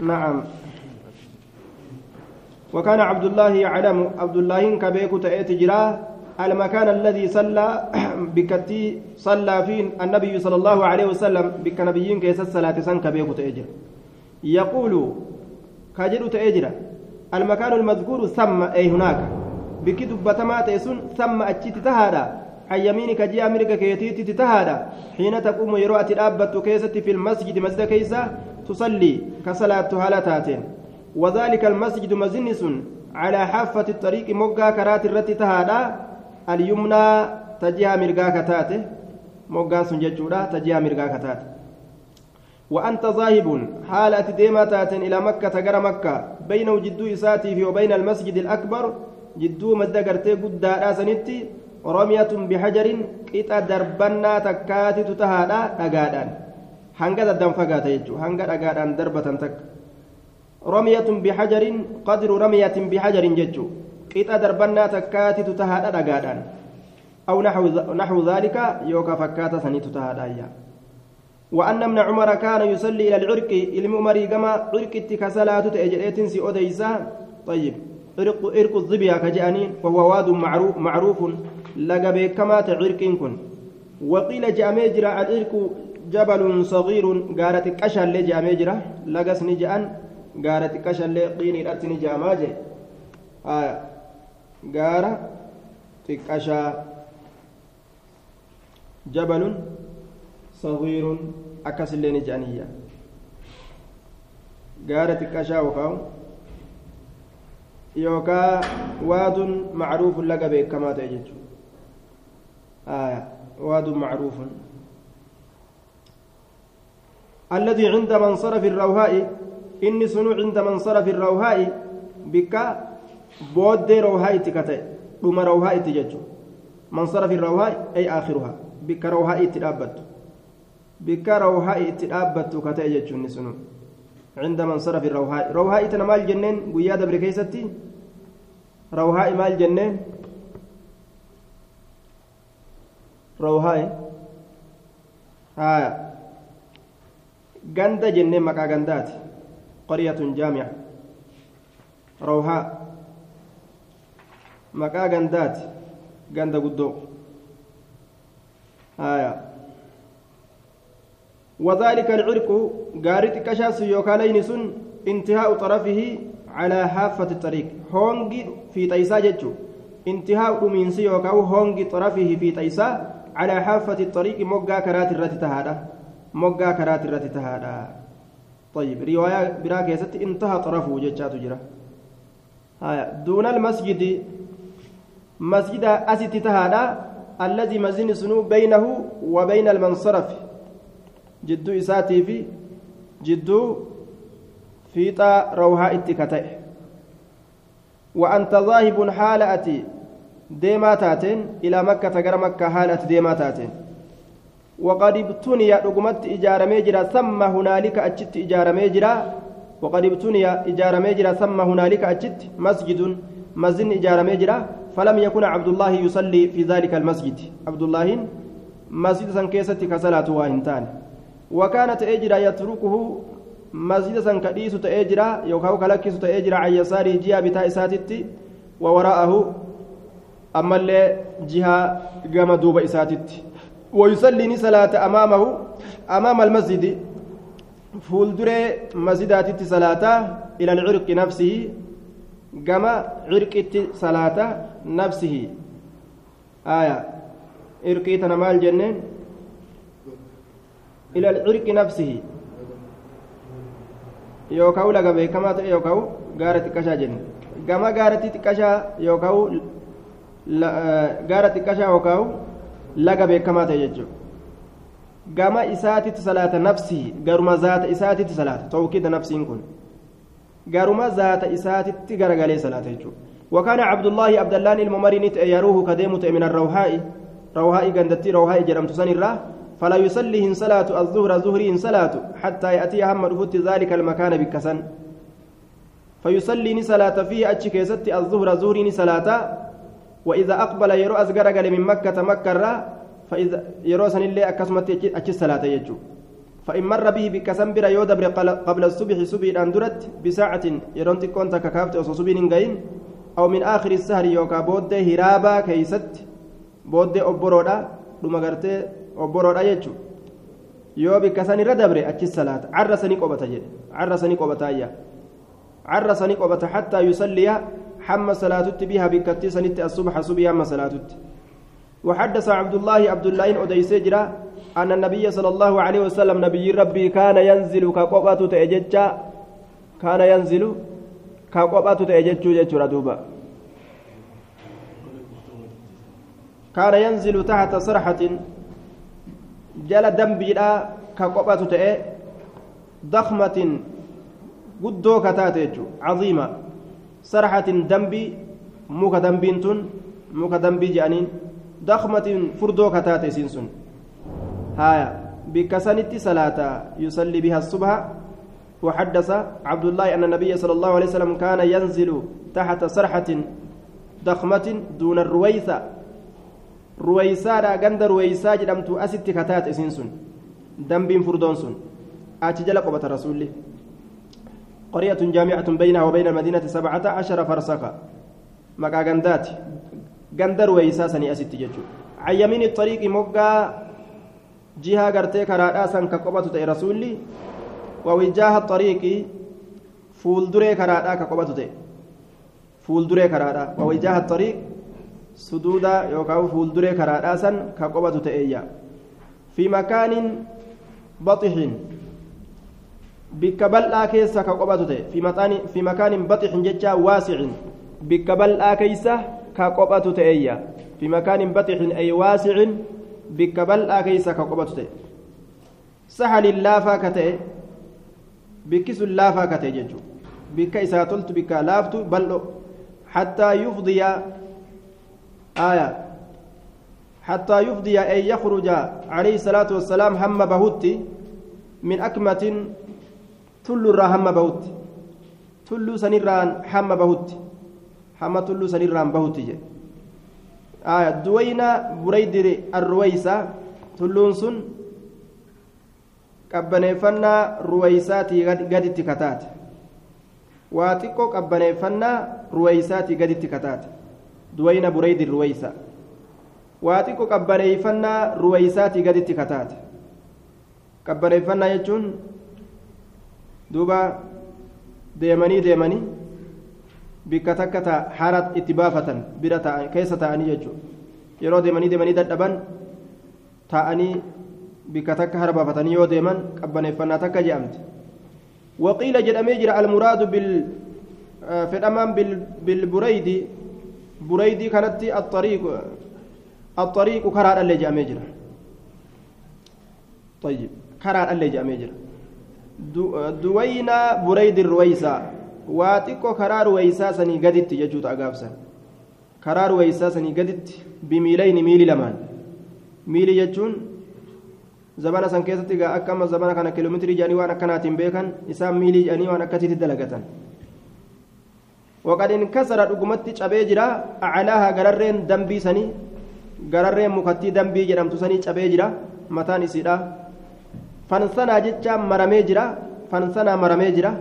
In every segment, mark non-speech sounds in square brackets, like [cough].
نعم. وكان عبد الله يعلم. عبد الله كبيك تأتي جرا المكان الذي صلى [clears throat] بكتي صلى فيه النبي صلى الله عليه وسلم. بك نبيين كيس الصلاة سن كبيك تأجر. يقول كجر تأجر. المكان المذكور ثم أي هناك. بك دبتما تيسون ثم أجت تهادا. عن يمينك جاء أمريكا كيتيتي تهادا حين تقوم يروى الأبة كيست في المسجد مسجد كيسة تصلي كصلاة هالتاتين وذلك المسجد مزنس على حافة الطريق مقا كرات الرت تهادا. اليمنى تجيها مرقا كتاته مقا سنججودا تجيها مرقا كتاته وأنت ذاهب حالة تاتين إلى مكة تقر مكة. بين جدو إساتي وبين المسجد الأكبر جدو مدى قرتي قد سنتي. رمية بحجر قطع دربنا تكاتي تتهادا أقادا hanga daddan fagaata jechuudha hanga dhagaadhaan darbatan takka ramiyatun bihajarin qadru ramiyatin bihajarin jechuudha qixa darbannaa takkaatitu tahaadha dhagaadhaan aw naxwu dhaalika yookaan fakkaata saniitu tahaadhaayya وأن ابن عمر كان يصلي إلى العرق إلم عمري كما عرق كسلاة تأجريت سي أديسا طيب عرق الظبيا كجانين وهو واد معروف معروف لقى كما تعرق كن. وقيل جامي جرى العرق جبل صغير قالت كشل جامي جرى لقس نجان قالت كشل قيني رأت نجاما جي آه قارة تكشا جبل صغير أكس اللي نجانية قارة تكشا وكاو. يوكا واد معروف لك بك كما تجد آية. واد معروف. الذي عند منصرف الروهاء إني سنو عند منصرف الروهاء. بك بود روهاء تكتئ. ثم روهاء تججو منصرف الروهاء أي آخرها. بك روهاء تلابت بك روهاء تلابت كتئ ججو سنو. عند منصرف الروهاء. روهاء تنمال جنين قيادة بركيستي. روهاء مال جنين. روهاء آه ganda jennee maqaa gandaati. Qaryatun jaamica rawhaa maqaa gandaati. Ganda guddoo. Haya وذلك العرق قارت كشاس يوكالين سن انتهاء طرفه على حافة الطريق هونجي في تيسا جتشو انتهاء أمينسي يوكاو هونجي طرفه في تيسا على حافة الطريق موقع كرات الرتي تهادا moggaa karaati irratti tahaadha طيب رواية براك يست انتهى طرفه جتشات جرا. هايا دون المسجد مسجد أسيت تهادا الذي مزن سنو بينه وبين المنصرف. جدو إساتي في جدو فيتا روها اتكتئ. وأنت ذاهب حالة ديما تاتين إلى مكة غير مكة حالة ديما تاتين وقد ابتني رقمت إجارمي جرا ثم هنالك أجت إجارمي جرا وقد ابتني إجارمي جرا ثم هنالك أجت مسجد مزن إجارمي جرا فلم يكن عبد الله يصلي في ذلك المسجد عبد الله مسجد سنكيسة كصلاة واهنتان وكانت أجرا يتركه مسجد سنكديس تأجرا يوكاو كلكس تأجرا عن يساره جهة بتاء إساتتي ammallee jihaa gama duuba isaatitti wayusalliini salaata amaamahu amaama almasjidi fuulduree masjidaatitti salaata ila alcirqi nafsihi gama cirqitti salaata nafsihi. Aya irqii tana maal jenneen? Ila alcirqi nafsihi. Yooka'u laga beekamaa ta'e yooka'u gaara xiqqashaa jenne gama gaaratti xiqqashaa yooka'u غارة كشا يوكاو laga beekamaa ta'e jechuudha. Gama isaatitti salaata nafsii garuma zaata isaatitti salaata tawkiida nafsiin kun. Garuma zaata isaatitti garagalee salaata jechuudha. وكان عبد الله عبد الله الممرين يروه كديمة من الروحاء روحاء قندتي روحاء جرمت سنرة فلا يصليهن صلاة الظهر ظهرين صلاة حتى يأتي هم رفت ذلك المكان بكسن فيصلي صلاة فيه أتشكيست الظهر ظهرين صلاة وإذا أقبل يرو أزغر من مكة مكة فإذا يرو سن اللي أكسمت أتش صلاة يجو. فإن مر به بكسم بر يودبر قبل الصبح صبح أندرت بساعة يرون تكون تككافت أو صبح أو من آخر السهر يوكا بود هرابا كيست بود أبرودا لما قرت أبرودا يجو. yoo bikka san irra dabre achi salaata carra sani qobata jedhe carra sani qobata yusalliya hamma salaatutti biha bikkattii sanitti asubha subii hamma salaatutti وحدث عبد الله عبد الله أديس جرا أن النبي صلى الله عليه وسلم نبي ربي كان ينزل كقبة تأججا كان ينزل كقبة تأجج جرا دوبا. كان ينزل تحت صرحة جل qophatu ta'e dakmatin guddoo kataate jechuudha caziima sarxatin dambii muka dambiin tun muka dambii je'aniin dakmatin furdoo kataate isiin sun haya bikka sanitti salaata yusalli biha وحدث عبد الله أن النبي صلى الله عليه وسلم كان ينزل تحت صرحة ضخمة دون الرويثة. رويسا غند رويسا جدمت أست كتات إسنسن دنبين فردون سن أتجل قبة رسول قرية جامعة بينها وبين المدينة سبعة عشر فرسخا مكا غندات. غند رويسا سني أست ججو عن يمين الطريق مقا جهة غرتي كرادا سن كقبة رسولي. ووجاه الطريق فول دري كرادا كقبة فول دري كرادا. ووجاه الطريق fuulduree karaadhaa san ka qobatu ta'eeyya fi makaanin baxixin bikka bal'aa keessa ka qobatu ta'e fi makaanin baxixin jecha waasicin bikka bal'aa keessa ka qophatu ta'eeyya fi makaanin baxixin ay waasicin bikka bal'aa keessa ka qophatu ta'e sahalin laafaa ka ta'e bikki sun laafaa ka ta'e jechuudha bikka isaa toltu bikka laaftu bal'o hattaa yufdiya آية حتى يفضي أن يخرج عليه الصلاة والسلام هم بهوت من أكمة tullurraa hamma bahutti tulluu sanirraan hamma bahutti hamma tulluu sanirraan bahutti jedhe. Duwayna buraydir arruwaysa. Tulluun sun qabbaneeffannaa ruwaysaatii gaditti kataate. Waa xiqqoo qabbaneeffannaa ruwaysaatii gaditti kataate. Duwayna buraydir ruwaysa. Waa xiqqoo qabbaneeffannaa ruwaysaatii gaditti kataate. Qabbaneeffannaa jechuun duuba deemanii deemanii bikka takka ta haara itti baafatan bira keessa taa'anii jechuudha yeroo deemanii deemanii dadhaban taa'anii bikka takka hara baafatanii yoo deeman qabbaneeffannaa takka jedhamte waqiila jedhamee jira almuraadu bil fedhamaan bilbureydi بريدي كانت الطريق الطريق كرار اللي جاء مجرى طيب كرار اللي جاء مجرى دوينا بريد الرويسا واتيكو كرار ويسا سني قدت يجوت أقافسا كرار ويسا سني قدت بميلين ميلي لمان ميلي يجون zabana san keessatti egaa akka amma zabana kana kiiloomeetirii jedhanii waan akkanaatiin beekan isaan miilii jedhanii waan akkasitti dalagatan وقد انكسر دغمتي cabee jira aclaaha gararreen dambii sanii gararreen mukattii dambii jedhamtu sanii cabee jira mataan isiidha fansanaa jecha maramee jira. Fansanaa maramee jira.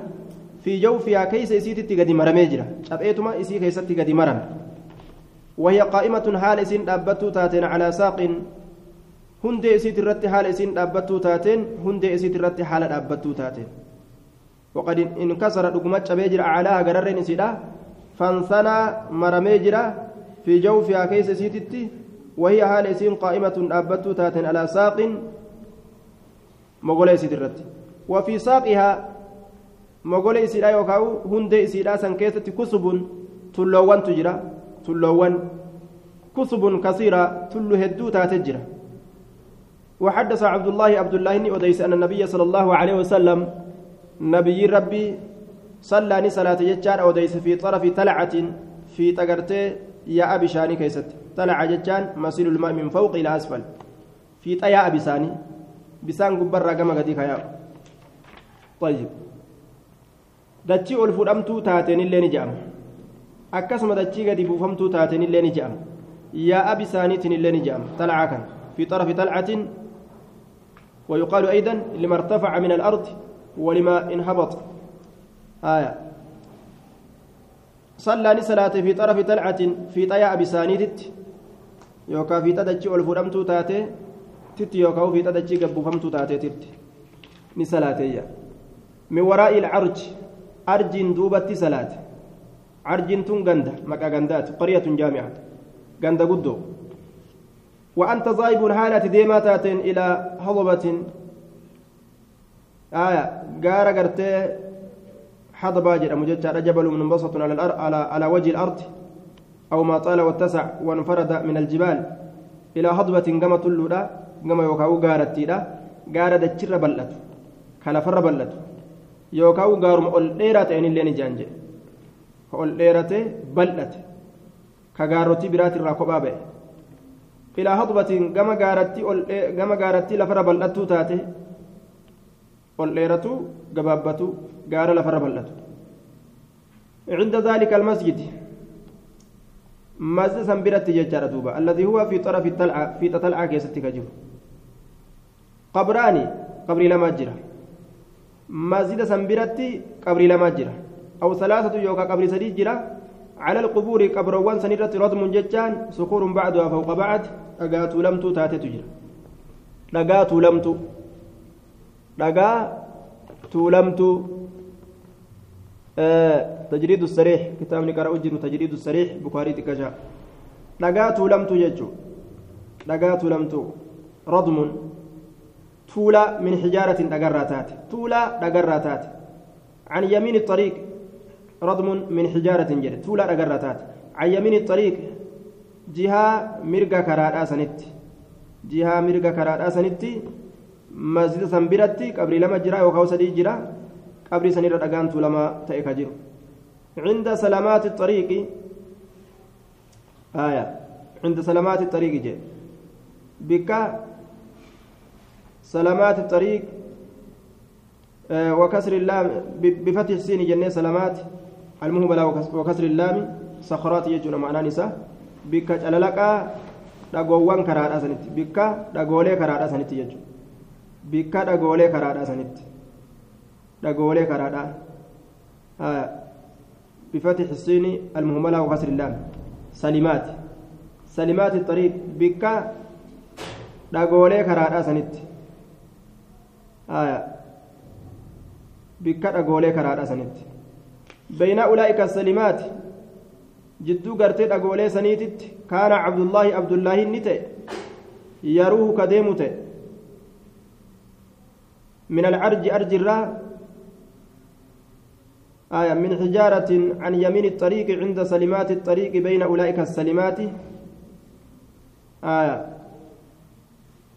Fi jawfiyaa keeysa isiititti gadi maramee jira. Cabeetuma isii وهي قائمة حال إسين دابتو تاتين على ساق هندي إسيت الرت حال دابتو تاتين هندي إسيت الرت حال دابتو تاتين وقد انكسر دقمت شبيجر أعلاها قررين إسيدا فانثنى مرميجرا في جوفها كيس سيتتي وهي حال قائمة أبتو تاتن على ساق مغولي سيدرت وفي ساقها مغولي سيدا يوكاو هندي سيدا سنكيستي كسب تلوان تجرا تلوان كسب كثيرة تلو هدو تاتجرا وحدث عبد الله عبد الله بن أديس أن النبي صلى الله عليه وسلم نبي ربي صلاني صلاة جتان أو ديس في طرف تلعة في تقرتي يا أبي شاني كيست تلعة جتان مسيل الماء من فوق إلى أسفل في طيا أبي ساني بسان قبر رقم قديك يا طيب دتشي ألفرمتو تاتين اللي نجام buufamtuu taateen illee ni je'ama. Yaa abi isaaniitiin illee ni je'ama. Talcaa kan fi xarafi talcatin ويقال أيضا لما ارتفع من الأرض ولما انهبط آية صلى صلاة في طرف طلعة في طيا بسانيتت يوكا في تدجي والفرمتو تاتي تت يوكا في تدجي قبوفمتو تاتي تت نسلاتي من وراء العرج أرج دوبة صلاة عرج تن غندا مكا غندات قرية جامعة. غندا قدو. وأنت ضايب حالة ديما تاتين إلى هضبة. آية قارة قرتي حضبا جرم جتشا جبل منبسط على الأرض على على وجه الأرض. أو ما طال واتسع وانفرد من الجبال. إلى هضبة قمة اللولا قمة يوكاو قارتي لا قارة دتشر بلت كان فر بلت يوكاو قارم أول ديرات أين اللي نجانجي أول ديرات بلت كقارتي برات الراكوبة بي إلى هضبة قمة قارتي قمة قارتي لفر بلتو تاتي ol dheeratu gabaabbatu gaara lafarra bal'atu عند ذلك المسجد مسجد سنبرت ججارة دوبا الذي هو في طرف الطلعة في تطلعة كيستك جر قبراني قبر لما جرى مسجد سنبرت قبر لما جرى أو ثلاثة يوكا قبر سديد جرى على القبور قبروان سنيرة رضم ججان صخور بعدها فوق بعد أقات لمت تاتي تجرى لقات لمت dhagaa tuulamtu. Tajriid sariix kitaabni qara'u jiru tajriid sariix bukaarii xiqqashaa dhagaa tuulamtu jechuu. Dhagaa tuulamtu. Radmun tuula min xijaaratin dhagarraa taate tuula dhagarraa taate عن يمين الطريق ردم من حجارة جري تولا أجرتات عن يمين الطريق جهة مرقة كرادة سنت جهة مرقة كرادة سنت masjida san biratti qabrii lama jira yookaan sadii jira qabrii sanirra dhagaantu lama ta'e ka jiru عند سلامات الطريق آية عند سلامات الطريق جاء بك سلامات الطريق آه وكسر اللام بفتح السين جنة سلامات المهملة وكسر اللام صخرات يجون معنى نساء بك جلالك dhagoowwan karaadha sanitti bikka dhagoolee karaadha sanitti jechuudha bikka dhagoolee karaadha sanitti dhagoolee karaadha بفتح السين المهملة وكسر اللام سلمات سلمات الطريق بكا dhagoolee karaadhaa sanitti bikka dhagoolee karaadhaa sanitti bayna ulaa'ika salimaati jidduu gartee dhagoolee saniititti kaana cabdullaahi abdullaahi inni ta'e yaruuhu ka deemu ta'e من العرج أرج الرا آية من حجارة عن يمين الطريق عند سلمات الطريق بين أولئك السلمات آية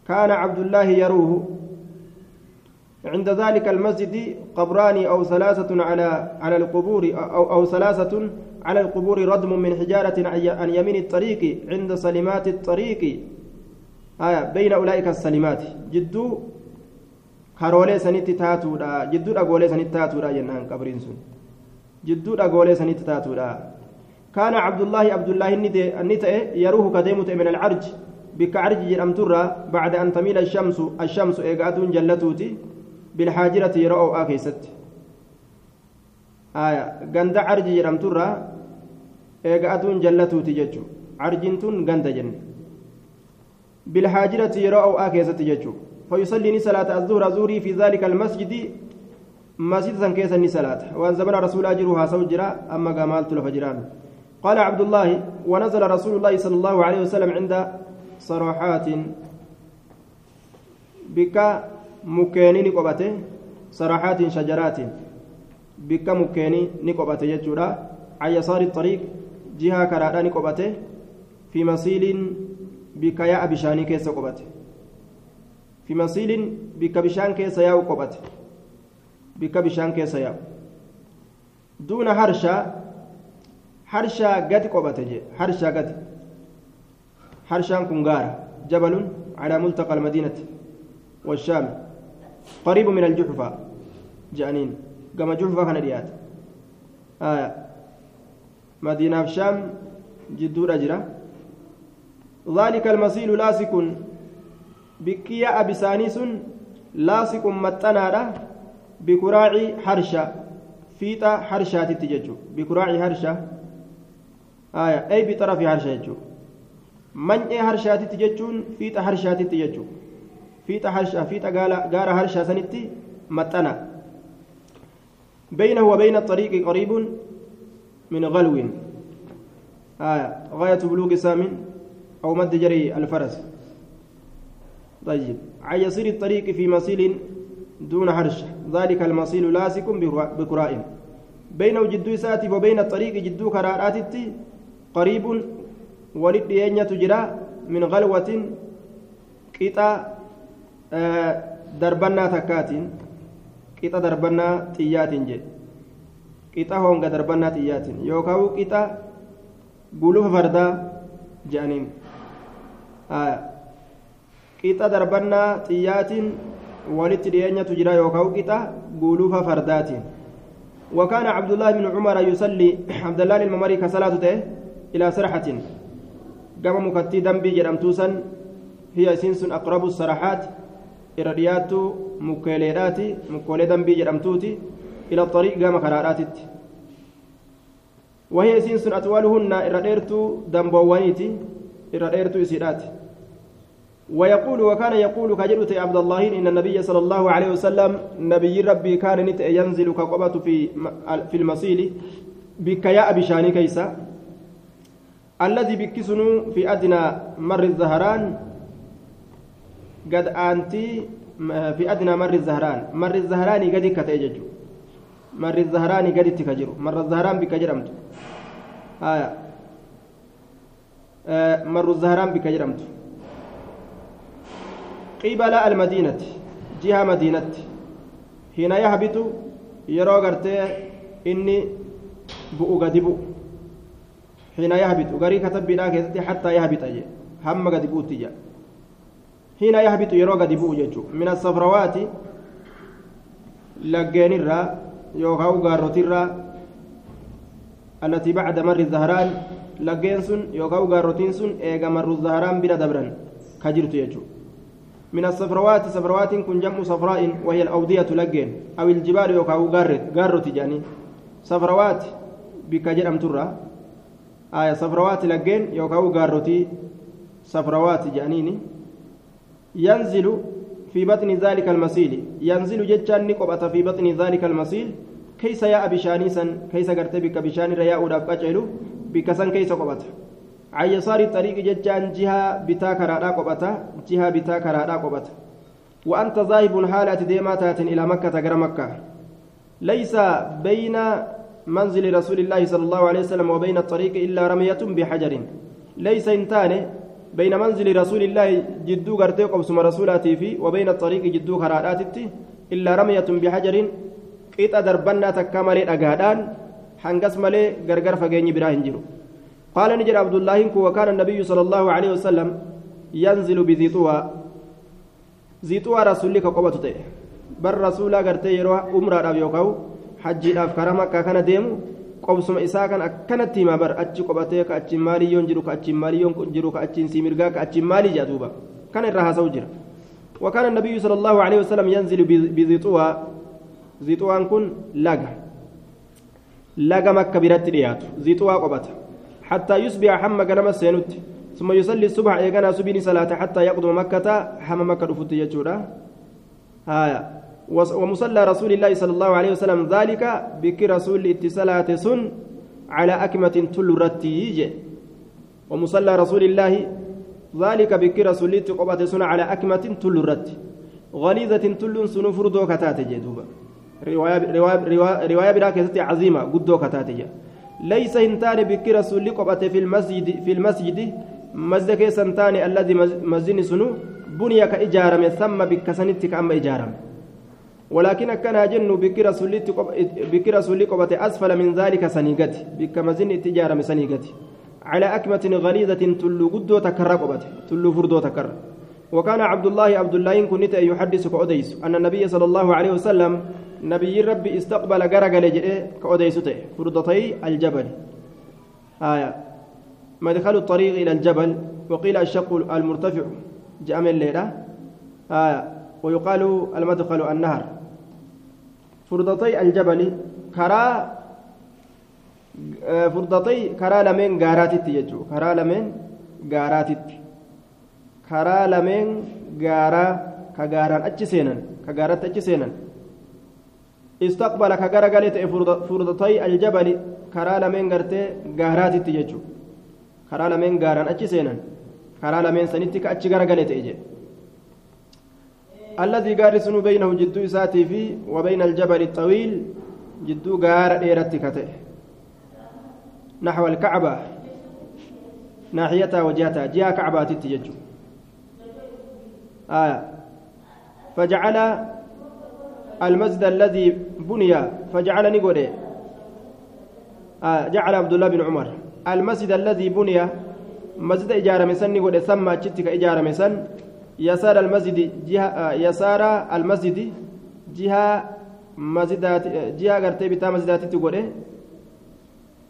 كان عبد الله يروه عند ذلك المسجد قبران أو ثلاثة على على القبور أو أو ثلاثة على القبور ردم من حجارة عن يمين الطريق عند سلمات الطريق آية بين أولئك السلمات جدو karoolee sanitti taatuudha jidduu dhagoolee sanitti taatuudha jennaan qabriin sun jidduu dhagoolee sanitti taatuudha kaana cabdullaahi abdullaahi inni ta'e yaruuhu kadeemu ta'e min alcarj bikka carji jedhamturraa bacda an tamiila ashamsu ashamsu eega aduun yeroo o'aa keessatti aya ganda carji jedhamturraa eega aduun jallatuuti jechuu carjiin tun ganda jenne bilhaajirati yeroo o'aa keessatti jechuu فيصلي صلاة الظهر زوري في ذلك المسجد مسجد كيس صلاة وان زمن رسول أجرها سوجرا أما قامالت لفجران قال عبد الله ونزل رسول الله صلى الله عليه وسلم عند صراحات بك مكيني نقبته صراحات شجرات بك مكيني نقبته يجورا عن يسار الطريق جهة كرادا نقبته في مسيل بك يا أبشاني كيس قبته في مسيل بك بشان كيس ياو قبت بك بشان كيس ياو دون هرشا هرشا قد قبت هرشا قد هرشان كنغار جبل على ملتقى المدينة والشام قريب من الجحفة. جانين. كما جحفة كان آية مدينة الشام جدور أجرة. ذلك المسيل لاسك bisaanii sun لاصق متنادة بكراع حرشة. فيتا حرشات تججو بكراع حرشة. آية. أي بطرف حرشة من إيه حرشات تججون فيتا حرشات تججو فيتا حرشة فيتا غار حرشة سنتي متنا بينه وبين الطريق قريب من غلو آية غاية بلوغ سام أو مد جري الفرس طيب عن يصير الطريق في مصيل دون حرش ذلك المصيل لاسك بكراء بينه جدو ساتي وبين الطريق جدو كرارات قريب ولد تجرى من غلوة قطع تكاتين قطع دربنا تيات جي قطع هونغ دربنا تيات يوكاو قطع قلوف فردا جانين آه qixa darbannaa xiyyaatiin walitti dhiyeenyatu jira yookaan qixa guuluufa fardaatiin. وكان عبد الله بن عمر يصلي عبد الله الممري كصلاة إلى سرحة قام مكتي دنبي جرمتوسا هي سنس أقرب السرحات إرديات مكيليرات مكولي دنبي جرمتوتي إلى الطريق قام كرارات وهي سنس أطولهن إرديرت دنبوانيتي إرديرت إسيرات ويقول وكان يقول كجلت عبد الله إن النبي صلى الله عليه وسلم نبي ربي كان نت ينزل كقبة في في المصيل بك يا أبي شاني كيسا الذي بكسنو في أدنى مر الزهران قد أنتي في أدنى مر الزهران مر الزهران قد كتجج مر الزهران قد تكجر مر الزهران بك جرمت آه. آه مر الزهران بك جرمت قبل المدينة جهة مدينة حين يهبط يرو غرتي إني بؤ قد بؤ حين يهبط غري كتب بلا حتى يهبط أجي هم قد بؤ حين يهبط يرو قد بؤ جيجو من الصفروات لقين الرا يوغاو غاروت الرا التي بعد مر الزهران لقين سن يوغاو غاروتين سن إيغا مر الزهران بلا دبرن كجرت يجو من الصفروات صفروات كن جمع صفراء وهي الأودية لجين أو الجبال يوكاو غارت غارت جاني صفروات بك جرم ترى آية صفروات لجين يوكاو غارتي صفروات جانيني ينزل في بطن ذلك المسيل. ينزل جتان نقبة في بطن ذلك المسيل. كيس يا أبي شانيسا كيس قرت بك رياء وداب بك سن كيس قبته عن يسار الطريق ججان جهة بتا كرادا قبتا جهة بتا كرادا قبتا وأنت ذاهب حالة ديماتات إلى مكة غير مكة. ليس بين منزل رسول الله صلى الله عليه وسلم وبين الطريق إلا رمية بحجر. ليس انتان بين منزل رسول الله جدو غرتي قبسم رسولاتي في وبين الطريق جدو كراداتي إلا رمية بحجر قيت دربنا تكامل أغادان حنقس ملي غرغر فغيني براهن جرو قال نجر عبد الله وكان النبي صلى الله عليه وسلم ينزل بذي طوى ذي طوى رسول لك قبة بر رسول غرتي يروى عمرة يوكاو حجي داف كرما كان ديمو qobsuma isaa kan akkanatti himaa bar achi qobatee ka achiin maaliyyoon jiru ka achiin maaliyyoon jiru ka achiin siimirgaa ka achiin maalii jedha duuba kana irraa haasa'u jira وكان النبي صلى الله عليه وسلم ينزل بذي طوى ذي طوى كن لغا لغا مكة برات رياض ذي طوى قبته حتى يصبح حم غنم سينوت ثم يصلي الصبح ايغنا سبيني صلاة حتى يقدم مكة حم مكة رفوت يجورا آية ومصلى رسول الله صلى الله عليه وسلم ذلك بك رسول اتصالات سن على أكمة تلرتي ومصلى رسول الله ذلك بك رسول تقبت سن على أكمة تلرت غليظة تل سن فردو كتات جدوبا رواية رواية رواية, براكزة عظيمة قدو كتات جدوبا ليس هنتان بك رسول قبته في المسجد في المسجد مسجد سنتان الذي مسجد سنو بني كإجارة ثم بك سنتك كأما إجارة. ولكن كان جن بك رسول بك رسول قبته أسفل من ذلك سنيقت بك مزن تجارة سنيقت على أكمة غليظة تلو قدو تكر تلو فردو تكر. وكان عبد الله عبد الله كنت يحدث كأديس أن النبي صلى الله عليه وسلم نبي ربي استقبل غرقل جئ كأديسته فردتي الجبل. آية. مدخل الطريق إلى الجبل وقيل الشق المرتفع. جاء من الليلة. آية. ويقال المدخل النهر. فردتي الجبل كرا فردتي كرا لمن غاراتي يجو كرا لمن غاراتي كرا لمن غارا كغاران أجي سينن كغارات أجي سينن استقبل كغرغلت فردتي الجبل كرا لمن غرتي غاراتي يجو كرا لمن غاران أجي سينن كرا لمن سنتي كأجي غرغلت يجي الذي قارسن بينه جدو إساتي في وبين الجبل الطويل جدو قار إيرتي كته. نحو الكعبة. ناحيتها وجهتها جهة كعبة تتججو آية. فجعل المسجد الذي بني فجعل نقول آه جعل عبد الله بن عمر. المسجد الذي بني مسجد إجارة مسن نقول سمى تشتك إجارة مسن. يسار المسجد جهة يسار المسجد جهة مسجدات جهة غرتي بتا مسجدات تقول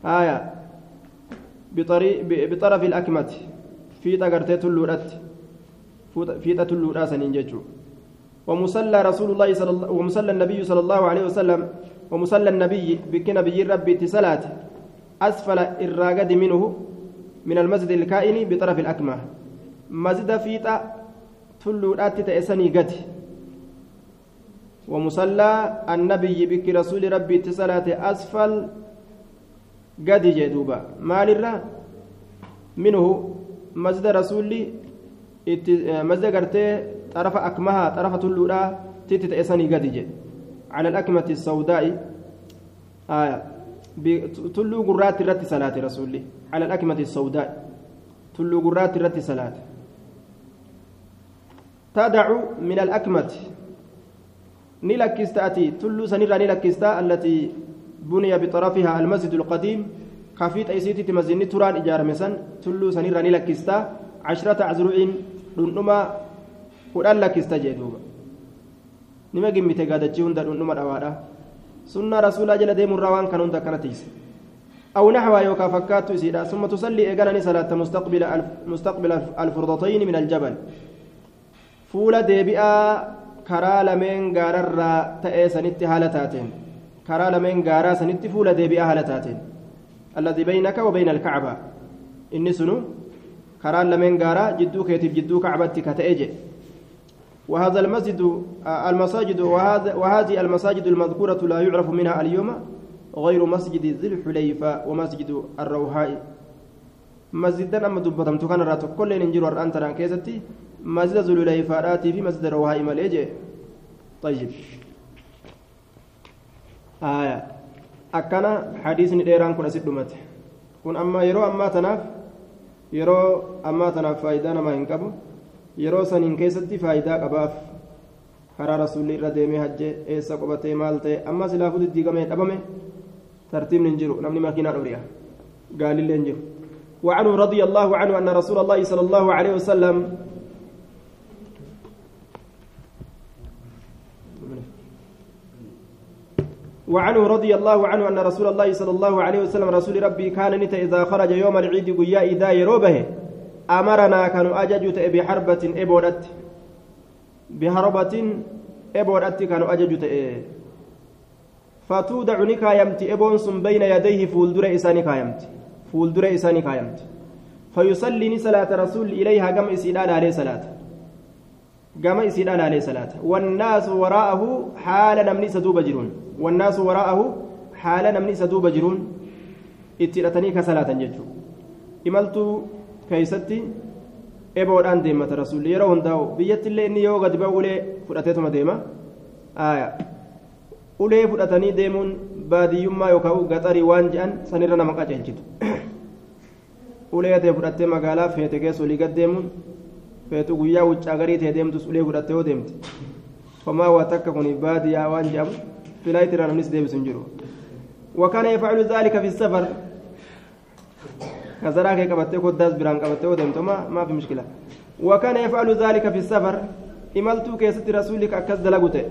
آية. بطريق بطرف الأكمة. في تغرتي تلورات. في تلورات سنين ججو ومصلى رسول الله صلى الله ومصلى النبي صلى الله عليه وسلم ومصلى النبي بك نبي ربي تسلات أسفل الراقد منه من المسجد الكائن بطرف الأكمة. مسجد فيتا tulluudhaatti ta'e sanii gati. ومصلى النبي بك رسول ربي اتصالات أسفل قد جدوبا مال منه مسجد رسولي مسجد قرتي طرف أكمها طرف تلودا تتت قد على الأكمة السوداء آية تلو قرات الرت صلاة رسولي على الأكمة السوداء تلو قرات الرت صلاة تدع من الأكمة. نلكستا أتي تلو سنيرا نلكستأ التي بني بطرفها المسجد القديم. كافيت أيسيتي تمزيني تران إجارة مسن. تلو سنيرا نلكستأ عشرة أزرع دنما قرآن لكستأ جدوبا نما جميت قادتشي هند دنما دوادا سنة رسول جل ديم الروان كان هند كانتيس أو نحو يوكا فكات سيدا. ثم تصلي إيقانني صلاة مستقبل مستقبل الفرضتين من الجبل. Fuula deebi'aa karaa lameen gaararraa ta'ee sanitti haala taateen karaa lameen gaaraa sanitti fuula deebi'aa haala taateen alladii baynaka wa bayna alkacbaa inni sunu karaan lameen gaaraa jidduu keetiif jidduu kacbatti ka ta'e jedhe وهذا المسجد المساجد وهذا وهذه المساجد المذكورة لا يعرف منها اليوم غير مسجد ذي الحليفة ومسجد الروحاء مسجدا أما دبتم تكن رات كل ننجر أنت ران كيستي مسجد ذو الحليفة في مسجد الروحاء مليجي طيب آية أكنا حديث نديران كنا سدمت كن أما يرو أما تناف يرو أما تناف فايدة ما ينكبو yeroo saniin keessatti faayidaa qabaaf karaa rasuulli irra deemee hajje eessa qobatee maal ta'e amma silaafuu diddiigamee dhabame tartiibni hin jiru namni makiinaa dhori'a gaalillee وعنه رضي الله عنه أن رسول الله صلى الله عليه وسلم وعنه رضي الله عنه أن رسول الله صلى الله عليه وسلم رسول ربي كان نت إذا خرج يوم العيد قيا إذا يروبه أمرنا كانوا أججوا بحربة إبودت. بحربة إبودت كانوا أججوا فتودع نكايمت إبون سن بين يديه فولدر إساني كايمت فولدر إساني كايمت فيصلي صلاة رسول إليها قم إسيدان عليه صلاة. قم إسيدان عليه صلاة. والناس وراءه حال نمني سدوب جرون wannaasu waraa'ahu haala namni isa duuba jiruun itti hidhatanii kasalaatan jechuudha imaltuu keeysatti eboodhaan deemata rasuulli yeroo hundaa'u biyyattillee inni yoo gad ba'u ulee fudhateetuma deema ulee fudhatanii deemuun baadiyyummaa yookaan gaxarii waan je'an sanirra nama qaceelchitu ulee ta'e fudhattee magaalaa feete keessa olii gad deemuun feetu guyyaa wuccaa garii ta'e deemtus ulee fudhattee yoo deemti homaa waa takka kun baadiyyaa waan je'amu. Filaayitiirraa namnis deebisu hin jiru. وكان يفعل ذلك في السفر كزراك قبته كداس بران قبته ودمتما ما في مشكلة وكان يفعل ذلك في السفر إملتو كيست رسولك أكز دلقته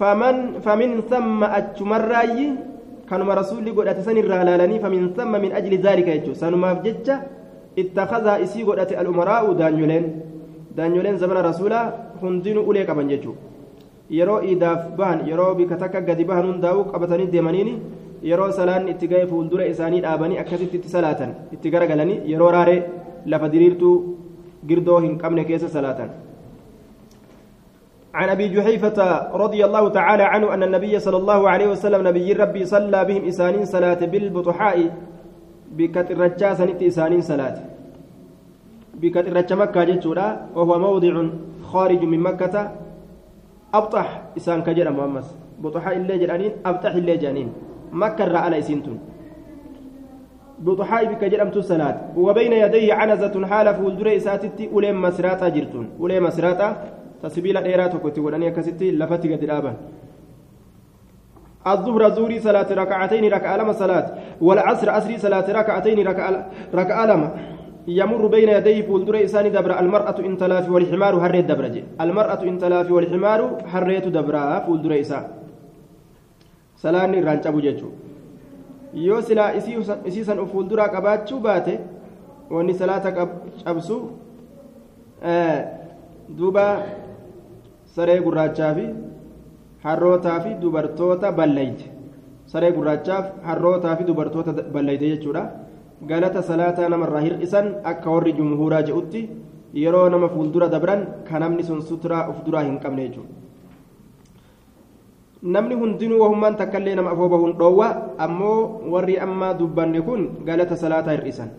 فمن فمن ثم أتمرأي كانوا رسولي قد أتسن الرهلالني فمن ثم من أجل ذلك يجو سنما جتة اتخذ إسي قد أتي الأمراء دانيولين daanyoleen. Zamana rasuulaa hundinuu ulee qaban jechuudha yeroo iidaaf bahan yeroo bika takka gadi bahan hundaa'uu qabatanii deemaniini yeroo salaanni itti ga'e fuuldura isaanii dhaabanii akkasitti itti salaatan itti garagalanii yeroo raaree lafa diriirtuu girdoo hin qabne keessa salaatan. عن ابي جحيفه رضي الله تعالى عنه ان النبي صلى الله عليه وسلم نبي ربي صلى بهم اسانين صلاه بالبطحاء بكتر رجاسنت اسانين صلاه بكتر رجا مكه جتورا وهو موضع خارج من مكه أبطح إسان كجر محمد بطحاء اللي جرانين أبطح اللي جانين. مكة على اسنتون بطحاء بك جرمت صلاه وبين يديه عنزة حال فولدر اساتتي أولي مسراتا جرتون. أولي مسراتا تسبيل ديرا توكتي وداني كسيتي لفتي قد الآبان. الظهر زوري صلاة ركعتين ركعة لما صلاة. والعصر عصري صلاة ركعتين ركعة لما. يمر بين يديه فولدر إساني دبر المرأة إن تلافي والحمار هريت دبرج المرأة إن تلافي والحمار هريت دبرا فولدر إسا سلاني جيجو yoo silaa isii san uf fuulduraa qabaachuu baate wanni salaata cabsu duuba saree gurraachaa fi harrootaa fi dubartoota ballayte saree gurraachaaf harrootaa fi dubartoota ballayte jechuudha galata salaataa namarraa hir'isan akka warri jumhuuraa je'utti yeroo nama fuuldura dabran ka namni sun suturaa uf duraa hin qabne jechuudha namni hundinuu wahummaan takkaillee nama afoo bahuun dhoowwa ammoo warri ammaa dubbanne kun galata salaataa hir'isan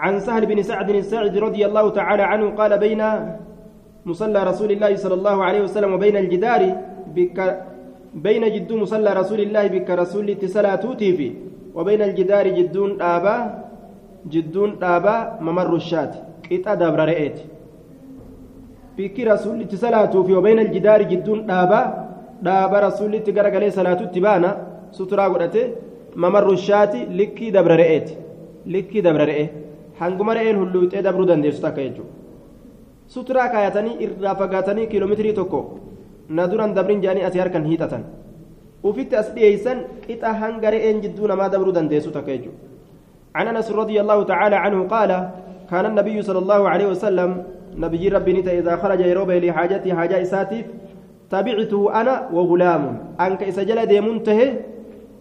عن سهل بن سعد الساعد رضي الله تعالى عنه قال بين مصلى رسول الله صلى الله عليه وسلم وبين الجدار بك بين جد مصلى رسول الله بك رسول صلاتوتي في وبين الجدار جدون آبا جدون آبا ممر الشات قطع دبر رئيت بك رسول صلاته في وبين الجدار جدون آبا dhaaba rasuullitti garagalee salaatutti baana suturaa godhate mamarru shaati likkii dabra re'eeti likkii dabra re'e hanguma re'een hulluuxee dabruu dandeessu takka jechuudha suturaa kaayatanii irraa fagaatanii kiiloomeetirii tokko na duran dabrin jedhanii asii harkan hiixatan ufitti as dhiyeessan qixa hanga re'een jidduu namaa dabruu dandeessu takka عن أنس رضي الله تعالى عنه قال كان النبي صلى الله عليه وسلم نبي ربي إذا خرج يروبه لحاجته حاجة اساتيف تبعته أنا وغلام. أنك إذا جل ديمون تهي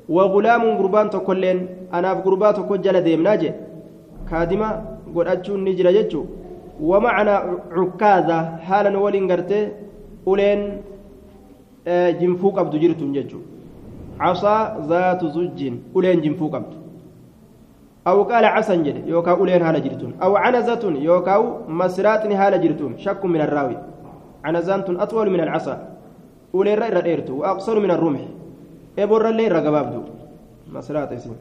وغلام قربان تكلين أنا في قربان تكل جل ديم ناجي. كادمة قد أتشون نجر جتشو ومعنا عكازة حالا ولين قرتي آه جنفوك أبدو جرتون جتشو عصا ذات زج أولين جنفوك أبدو أو قال عسن جد يوكا أولين هالا جرتون أو عنزة يوكا مسراتني هالا جرتون شك من الراوي عنزان أطول من العصا uleerra irra dheertu. Waaqsaru min arrumhi eborrallee irra gabaabdu. Masraata isin.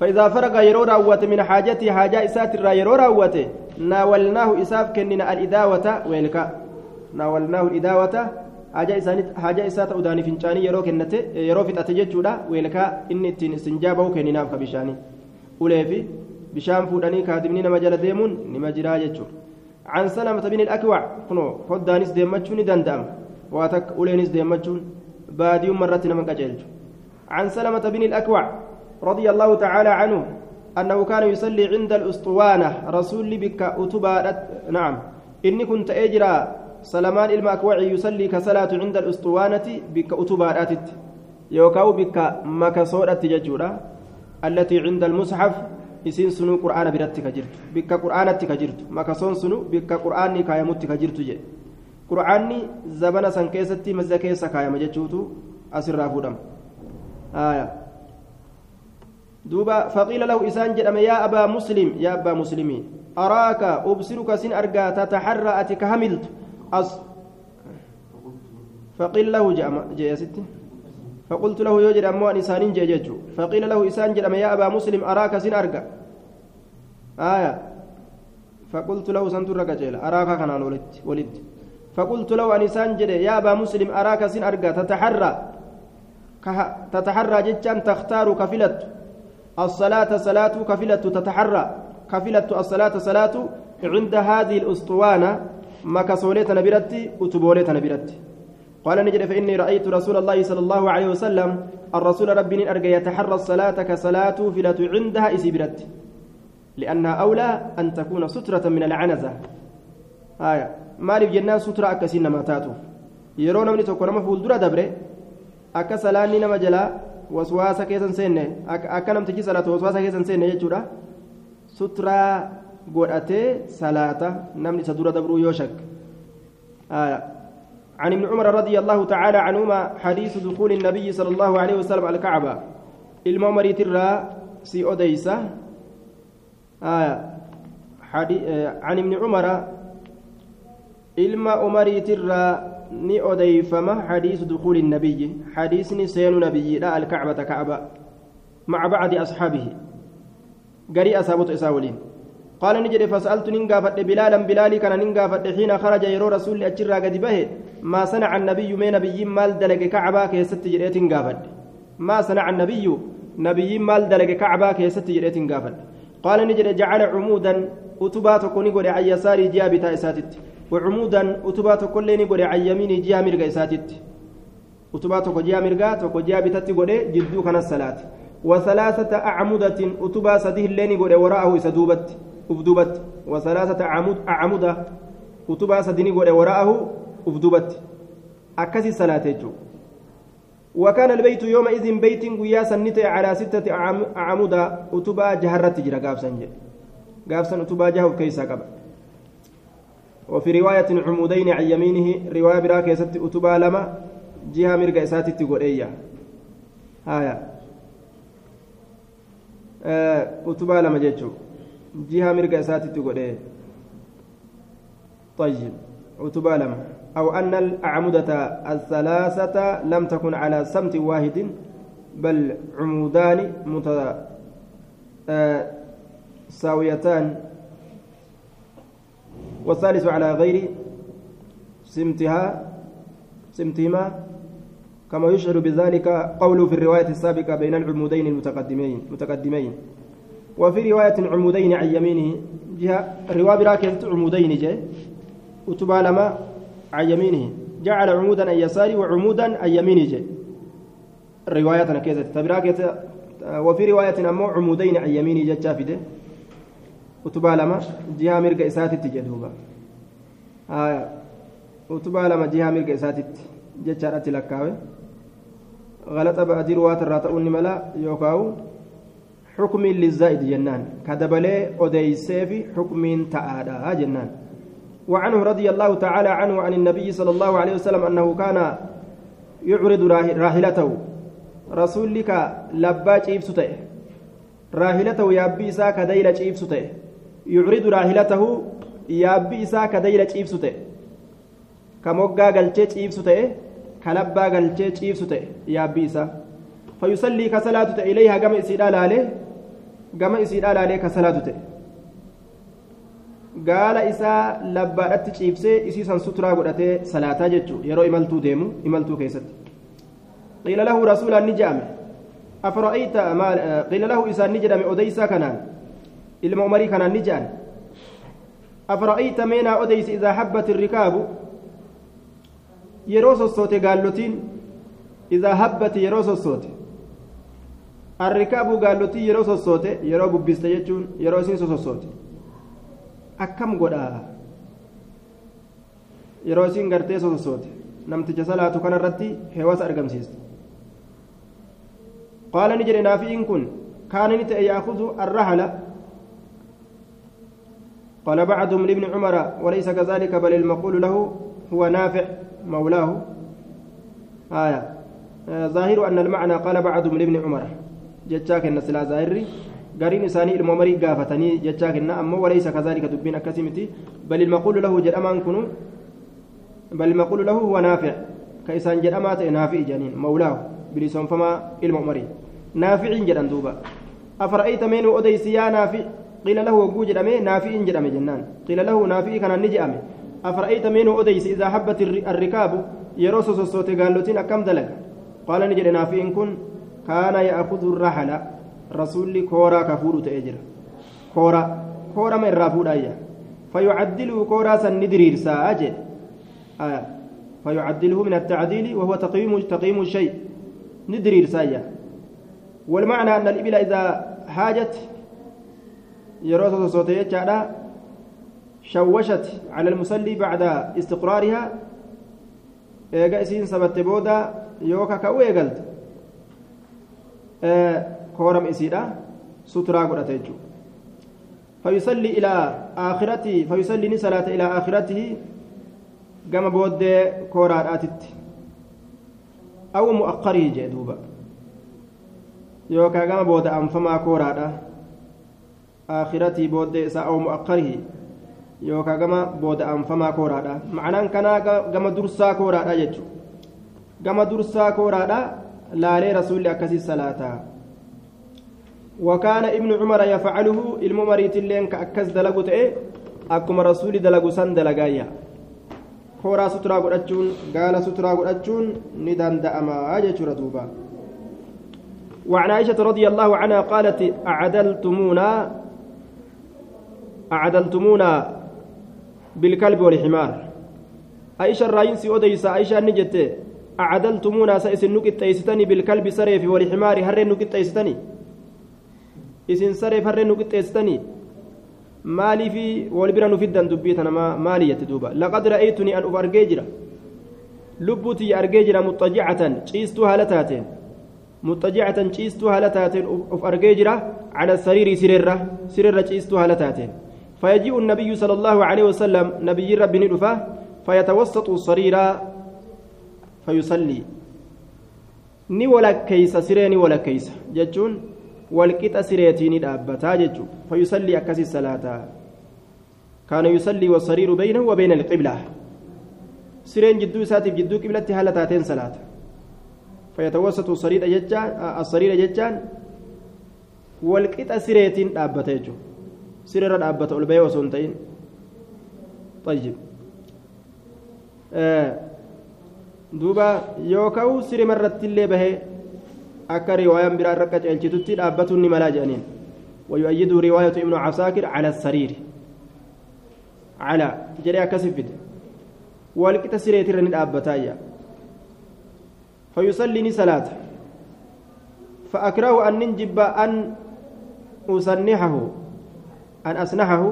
فإذا فرغ يرو راوته من حاجته حاجة إسات الرا ناولناه إساف كننا الإداوة ويلكا ناولناه الإداوة حاجة إسانت حاجة إسات أداني فنشاني يرو كنته يرو في أتججودا ويلكا إن التين استنجابه كننا بشاني أوليفي بشام فوداني كاتبني نما ديمون نما جرا عن سلمة بن الأكوع كنو خدانيس ديمتشوني دندام واتك أولينس ديمتشون باديوم مرة نمك أجلج عن سلمة بن الأكوع رضي الله تعالى عنه أنه كان يصلي عند الأسطوانة رسول بك أتبا نعم إني كنت أجرى سلمان المأكوعي يصلي كصلاة عند الأسطوانة بك أتبا أتت يوكاو بك مكسورة ججورة التي عند المصحف isiin sunuu qur'aana biratti ka jirtu bikka qur'aanatti ka jirtu makasoon sunu bikka qur'aanni kaayamutti ka jirtu jedhe qur'aanni zabana san keessatti mazza keessa kaayama jechuutu asirraa fuudhama duuba faqiila lahu isaan jedhame yaa abaa muslim yaa abbaa muslimii araaka ubsiruka sin argaa tataxarra ati ka hamiltu as faqiil lahu jee asitti فقلت له يوجد أمو أن إسانين جيجيتشو فقيل له إسان جرم يا أبا مسلم أراك سن أرقى آية. فقلت له سنتر رجل أراك كان ولد ولد فقلت له أن إسان جري يا أبا مسلم أراك سن أرقى تتحرى. تتحرى جتان تختار كفلت. الصلاة صلاة كفلت تتحرى. كفلت الصلاة صلاة عند هذه الأسطوانة مكسوليت نبرتي وتبوليت نبرتي قال نجد فإني رأيت رسول الله صلى الله عليه وسلم الرسول ربي أرجى يتحرى الصلاة كصلاة فلة عندها إسبرت لأنها أولى أن تكون سترة من العنزة maaliif jennaan sutura akkasiin namaa taatuuf yeroo namni tokko nama fuuldura dabre akka salaanni nama jalaa waswaasa keessan seenne akka namtichi salaatu waswaasa keessan seenne jechuudha suturaa godhatee salaata namni isa dura dabruu yoo shakka عن ابن عمر رضي الله تعالى عنهما حديث دخول النبي صلى الله عليه وسلم الكعبة المؤمر ترى سي أديسة آه عن ابن عمر ilma umariitirraa ni odeeyfama xadiisu dukuuli nabiyyi xadiisni seenu nabiyyiidha alkacbata kacba maca bacdi asxaabihi garii asaabota isaa waliin قال نجد فسألت ننقافت بلالا بلالي كان ننقافت حين خرج يرو رسول أجرى قد به ما صنع النبي من نبي مال دلق كعبا كيست جريت قافت ما صنع النبي نبي مال دلق كعبا كيست جريت قافت قال نجد جعل عمودا أتبات كوني قد عن يساري جابتا إساتت. وعمودا أتبات كلين قد عن يميني جا مرقا إساتت. مرقا تكو جابتت قد جدو كان الصلاة. وثلاثة أعمدة أتبا سديه اللين قد وراءه إسدوبت أفدوبت وثلاثة أعمد أعمدة أتبا سديني قد وراءه أفدوبت أكسي صلاة وكان البيت يومئذ بيت قياسا نتي على ستة أعمدة أتبا جهرت جرى قابسا قابسا أتبا جهو كيسا قبل وفي رواية عمودين عن يمينه رواية براكة ست أتبا لما جهة مرقى إساتي تقول هايا أتبا لما جيتشو مرقى إساتي تقول إيه طيب لما أو أن الأعمدة الثلاثة لم تكن على سمت واحد بل عمودان متساويتان والثالث على غير سمتها سمتهما كما يشعر بذلك قوله في الرواية السابقة بين العمودين المتقدمين متقدمين وفي رواية عمودين عن يمينه جهة رواية براكة عمودين جاء وتبا لما عن يمينه. جعل عمودا عن يساره وعمودا عن يمينه جاء الروايات كذا تبراكة وفي رواية أمو عمودين عن يمينه جاء شافده utubaa lama jihaa mirga isaatitti jedhuuba utubaa lama jihaa mirga isaatitti jechaadhatti lakkaawe غلط بعدي رواة الراتؤون ملا يوكاو. حكم للزائد جنان. كدبلي أديسي في حكم تعالى جنان. وعنه رضي الله تعالى عنه عن النبي صلى الله عليه وسلم أنه كان يعرض راحلته رسولك لبا جيب سته راحلته يابي إساك ديل جيب سته يعرض راحلته يابي إساك ديل جيب سته كموغا قلتي جيب سته كلبا قلتي جيب سته يابي إسا. فيصلي كصلاة إليها قم إسيدا لاليه قم إسيدا لاليه كصلاة gaala isaa labbaadhatti ciibsee isiisan suturaa godhatee salaataa jechuun yeroo imaltuu deemu imaltuu keessatti qiila lahu rasuulaan ni jedhame afra'ayta qiila lahu isaan ni jedhame odeysaa kanaan ilma umarii kanaan ni jedhan afra'ayta meenaa odeysi idaa habbati irrikaabu yeroo sossoote gaallotiin idaa habbati yeroo sossoote arrikaabu gaallotii yeroo sossoote yeroo bubbiste jechuun yeroo isin sossoote akkam godhaa yeroo isin gartee sossoote namticha salaatu kanarratti heewasa argamsiiste qaala ni jedhe naafi'iin kun kaana ni ta'e yaakudu arrahala قال بعضهم لابن عمر وليس كذلك بل المقول له هو نافع مولاه آية ظاهر أن المعنى قال بعضهم لابن عمر جتشاك النسلا ظاهري قرين إساني الممري قافتني جتشاك أما وليس كذلك دبين أكسمتي بل المقول له جرأمان كنو بل المقول له هو نافع كإسان جرأمات نافع جنين مولاه بلسان فما الممري نافع جرأن دوبا أفرأيت من أديس يا نافع قيل له وقو جرأمي نافع جرأمي جنان قيل له نافع كان نجأمي أفرأيت من أديس إذا حبت الركاب يروسوس الصوت قالوتين أكم دلق قال نجد نافع كن كان يأخذ الرحلة رسول كورا كفور تأجر. كورا كورا من رافود أيا. فيعدله كورا سندرير ساجد. آه. فيعدله من التعديل وهو تقييم تقييم الشيء. سايا والمعنى أن الإبل إذا حاجت يروس صوتي جادا شوشت على المصلي بعد استقرارها. isiin sabatte booda yooka ka'uu eegalte kooram isiidha suturaa godhate jechuudha فيصلي إلى آخرته فيصلي صلاة إلى آخرته كما بود كورات آتت أو مؤخره جدوبا يوكا كما بود أنفما كورات آخرته بود أو مؤخره yookaan gama booda'aan famaa kooraadha ma'anaan kanaa gama dursaa kooraadha jechuudha gama dursaa kooraadha laalee rasuulli akkasii salaataa وكان ابن عمر يفعله الممريت اللين كأكس دلقوا تئه أكما رسول دلقوا سن دلقايا. كورا سترا قرأتشون قال سترا قرأتشون ندان دأما أجل دوبا. وعن عائشة رضي الله عنها قالت أعدلتمونا أعدلتمونا بالكلب والحمار. عائشة الرئيس أوديس عائشة نجت أعدلتمونا سيسن نكت تيستني بالكلب سريف والحمار هرين نكت تيستني tana maali jette duuba laqad ra'aytuni an uf argee jira lubbuu tiyya argee jira muxajicatan ciistuu haala taateen muxajicatan ciistuu haala taateen uf argee jira cala sariirii sirerra sirerra ciistuu haala taateen فيجيء النبي صلى الله عليه وسلم نبي ربي ندفه فيتوسط الصرير فيصلي ni wala keeysa siree ni wala keeysa jechuun walqixa sireetii ni dhaabbataa jechuudha fayyusallii akkasii salaataa kaana yusallii wasariiru baynahu wa bayna alqiblaa sireen jidduu isaatiif jidduu qiblatti haala taateen salaata fayyatawwassatu sariidha jechaan asariidha jechaan walqixa sireetiin dhaabbata jechuudha sireerra dhaabbata ol bahee osoo hin ta'in طيب duuba yookaan siree marratti illee bahee akka riwaayaan biraa irra qaceelchitutti dhaabbatuun ni malaa jedhaniin ويؤيده رواية ابن عساكر على السرير على جري أكسفد والكتا سريت رند أبتايا فيصلي صلاة فأكره أن ننجب أن أسنحه أن أسنحه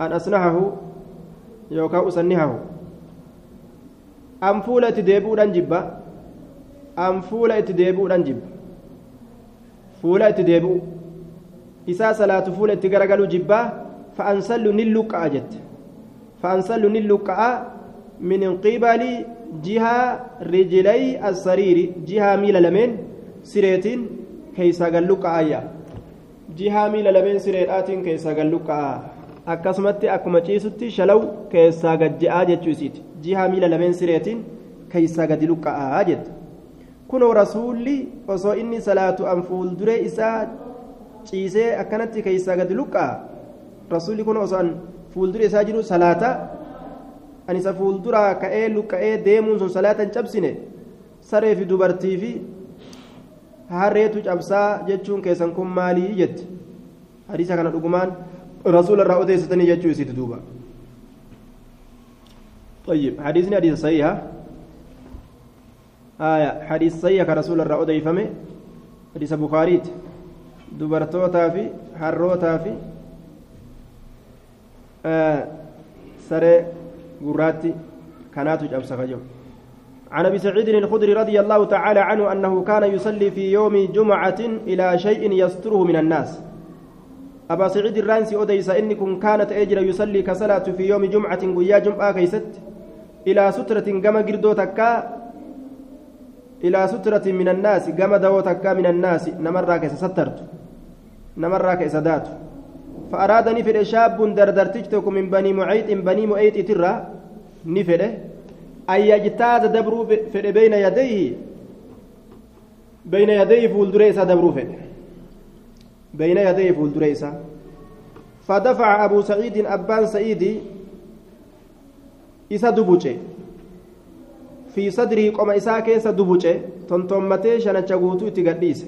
أن أسنحه يوكا أسنحه an fuula itti deebi'uudhaan jibba. An fuula itti deebi'uudhaan jibba. Fuula itti deebi'u. Isaa salaatu fuula itti garagaluu fa'an sallu ni luqqa'a jette. Fa'an sallu ni luqqa'a min qibalii jihaa rijilay assariiri. Jihaa miila lameen sireetiin keeysaa galluqqa'aa yaa. Jihaa miila lameen sireedhaatiin keeysaa galluqqa'aa akkasumatti akkuma ciisutti shalaw keessaa gajje'aa jechuu isiiti. Jihaa miila lameen sireetiin keeysaa gadi luqqa'aa jette. Kunoo rasuulli osoo inni salaatu an fuulduree isaa ciisee akkanatti keeysaa gadi luqqaa rasuulli kun osoo an fuulduree isaa jiru salaata. An isa fuulduraa ka'ee luqqa'ee deemuun sun salaata hin cabsine. Saree fi dubartii fi harreetu cabsaa jechuun keessan kun maalii jette? Hadiisa kana dhugumaan rasuula irraa odeessatanii jechuu isiiti duuba طيب حديثنا حديث صحيح. آية حديث صحيح كرسول الله أديفمه حديث بخاريت في حروتا في. آه سري قراتي كانت جبس خجو عن أبي سعيد الخدري رضي الله تعالى عنه أنه كان يصلي في يوم جمعة إلى شيء يستره من الناس. أبا سعيد الرانسي أوديس انكم كانت اجر يصلي كصلاة في يوم جمعة ويا جمعة كيست. إلى سترة كما قردو تكا. إلى سترة من الناس كما دوتك من الناس. نمر كيس سترت. نمر كيس دات. فأرادني في شاب دردرتجتك من بني معيط بني معيط ترى. نفره أن يجتاز دبرو بين يديه. بين يديه فولدريسا دبرو في بين يديه فولدريسا فدفع أبو سعيد أبان سعيدي إسا دبوچه في صدره قم إساء كيس دبوچه تنتمته شنچ غوتو اتغديس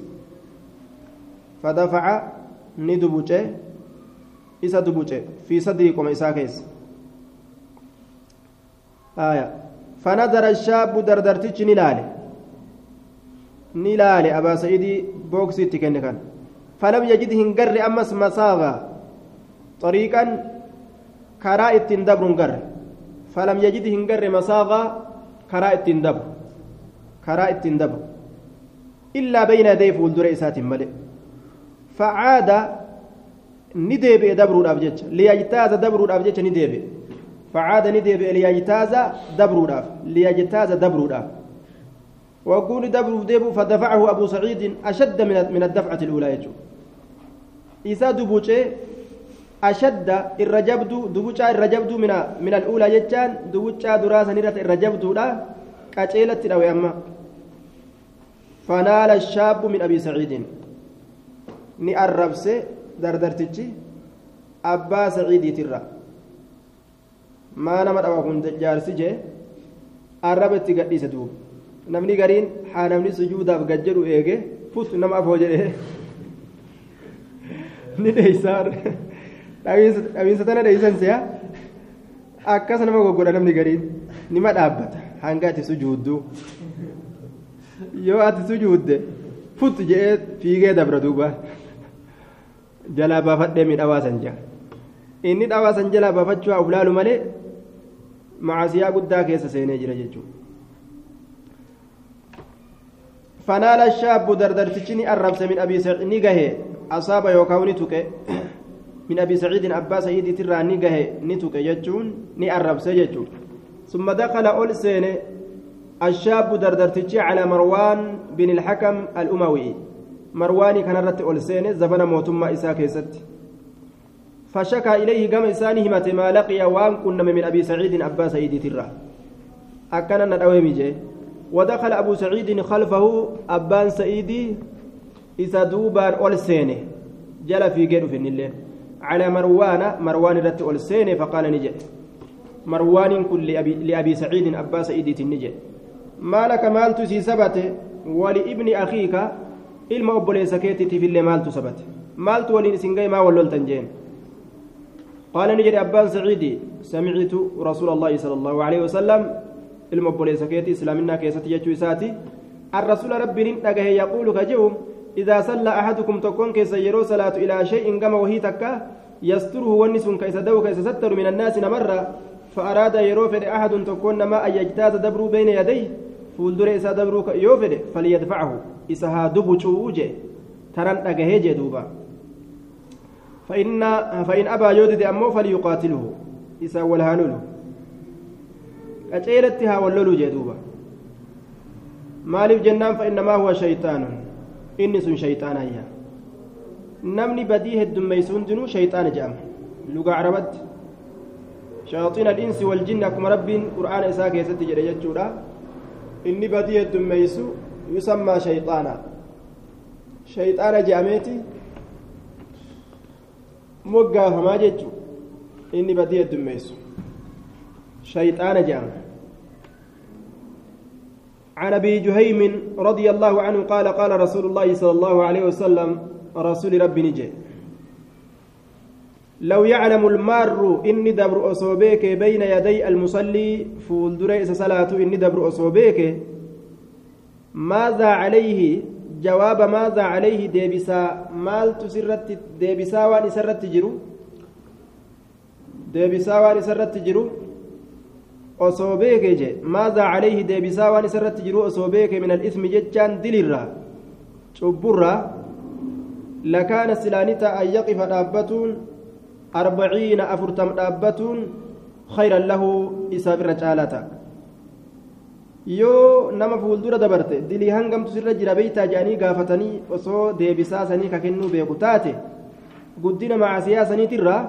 فدفع ندبوچه إسا دبوچه في صدره قم إساء كيس. آية. فنظر الشاب دردرتش نلالي نلالي أبا سعيدي بوكسي تكن كان. فلم يجد هنقر أمس garre falam yajid hin garre masaagaa karaa ittiin dabru karaa ittiin dabru illaa bayna yaday fuuldura isaatiin malee facaada ni deebi'e dabruudhaaf jecha liyajtaaza dabruudhaaf jecha ni deebi'e facaada ni deebi'e liyajtaaza dabruudhaaf liyajtaaza dabruudhaaf وقول دبر ديبو فدفعه أبو سعيد أشد من الدفعة الأولى isa dubucee ashadda irra jabduu dubucaa irra jabdu minal uulaa jechaan dubucaa duraa sanirratti irra jabduudha. Qaceelatti dhawe amma. Fanaala shaabu min abii saciidiin ni arrabse dardartichi abbaa saciidiitirra. Maa nama dhawa kun jaarsi jee? Arraba itti gadhiise duuba namni gariin haa namni sujuudaaf gad jedhu eege fut nama afoo jedhee. Ni dheeysaa dhabiinsa tana dheeysan si'a akkas nama goggodha namni gariin nima dhaabbata hanga ati sujuudduu yoo ati sujuudde fut jedhee fiigee dabra duuba jalaa baafadhee miidhawaa san jaa inni dhawaa san jalaa baafachuu haa ulaalu malee macaasiyaa guddaa keessa seenee jira jechuudha. فنال الشاب دردرتشني الربس من أبي سعيد نجاه أصاب يوكاو نتوك من أبي سعيد أبا سعيد ترى نجاه نتوك يجون ني الربس يجون ثم دخل أول سنة الشاب دردرتشي على مروان بن الحكم الأموي. مرواني كان رت أول سنة زبنا موتما إساك يست فشكى إليه قام إسانه ما لقي وان كنا من أبي سعيد أبا سعيد ترى. أكنا ندوي جي. ودخل أبو سعيد خلفه أبان سعيدي دوبان أول سينه جل في غير في الله على مروان مروان رت أول سينه فقال نجي مروان كل لأبي, لأبي سعيد أبا سعيد تنجي ما لك مال تسي سبت؟ ولابن أخيك ilma obboleessa keetiitiif illee maaltu sabate maaltu waliin isin gahe maa walloltan jeen قال نجري أبان سعيدي سمعت رسول الله صلى الله عليه وسلم ilma obboleessa keeti islaaminaa keessatti jechuu isaati ننتقه يقول كجوم إذا صلى أحدكم تكون كيس يرو صلاة إلى شيء قام وهي تكا يستره ونس كيس دو ستر من الناس مرة فأراد يرو فد أحد تكون ما أن يجتاز دبر بين يديه فولدر إسا دبر يوفد فليدفعه. إسها دبو جوجه ترى نتقه جدوبا فإن فإن أبى يودد أمه فليقاتله. إسا والهانوله walloluu jee duuba maaliif jennaan fa'innamaa huwa shayxaanun inni sun shayxaanayya namni badii heddummeeysu hundinuu shayxaana jedhama lugaa carabatti shayaaxiin al-insi waljinni akkuma rabbiin qur'aana isaa keessatti jedhe jechuudha inni badii heddummeeysu yusammaa shayxaana shayxaana jedhameeti moggaafamaa jechu inni badii heddummeeysu شيطان جام عن أبي جهيم رضي الله عنه قال قال رسول الله صلى الله عليه وسلم رسول ربي نجي. لو يعلم المار إني دبر أصوبيك بين يدي المصلي فول دريس صلاة إني دبر أصوبيك ماذا عليه؟ جواب ماذا عليه ديبسا؟ مال تسرت ديبسا وان سرت جرو؟ ديبسا وان سرت جرو؟ Osoo beeke je maadaa calayhi deebisaa waan isa irratti jiru osoo beeke min alismi jechaan dilirraa cubburraa lakaana silaanita an yaqifa dhaabbatuun arbaciina afurtam dhaabbatuun khayran lahu isaaf irra caalata yoo nama fuuldura dabarte dilii hangamtu sirra jira beeytaa jedhanii gaafatanii osoo deebisaa sanii ka kennuu beeku taate guddina macasiyaa saniitirraa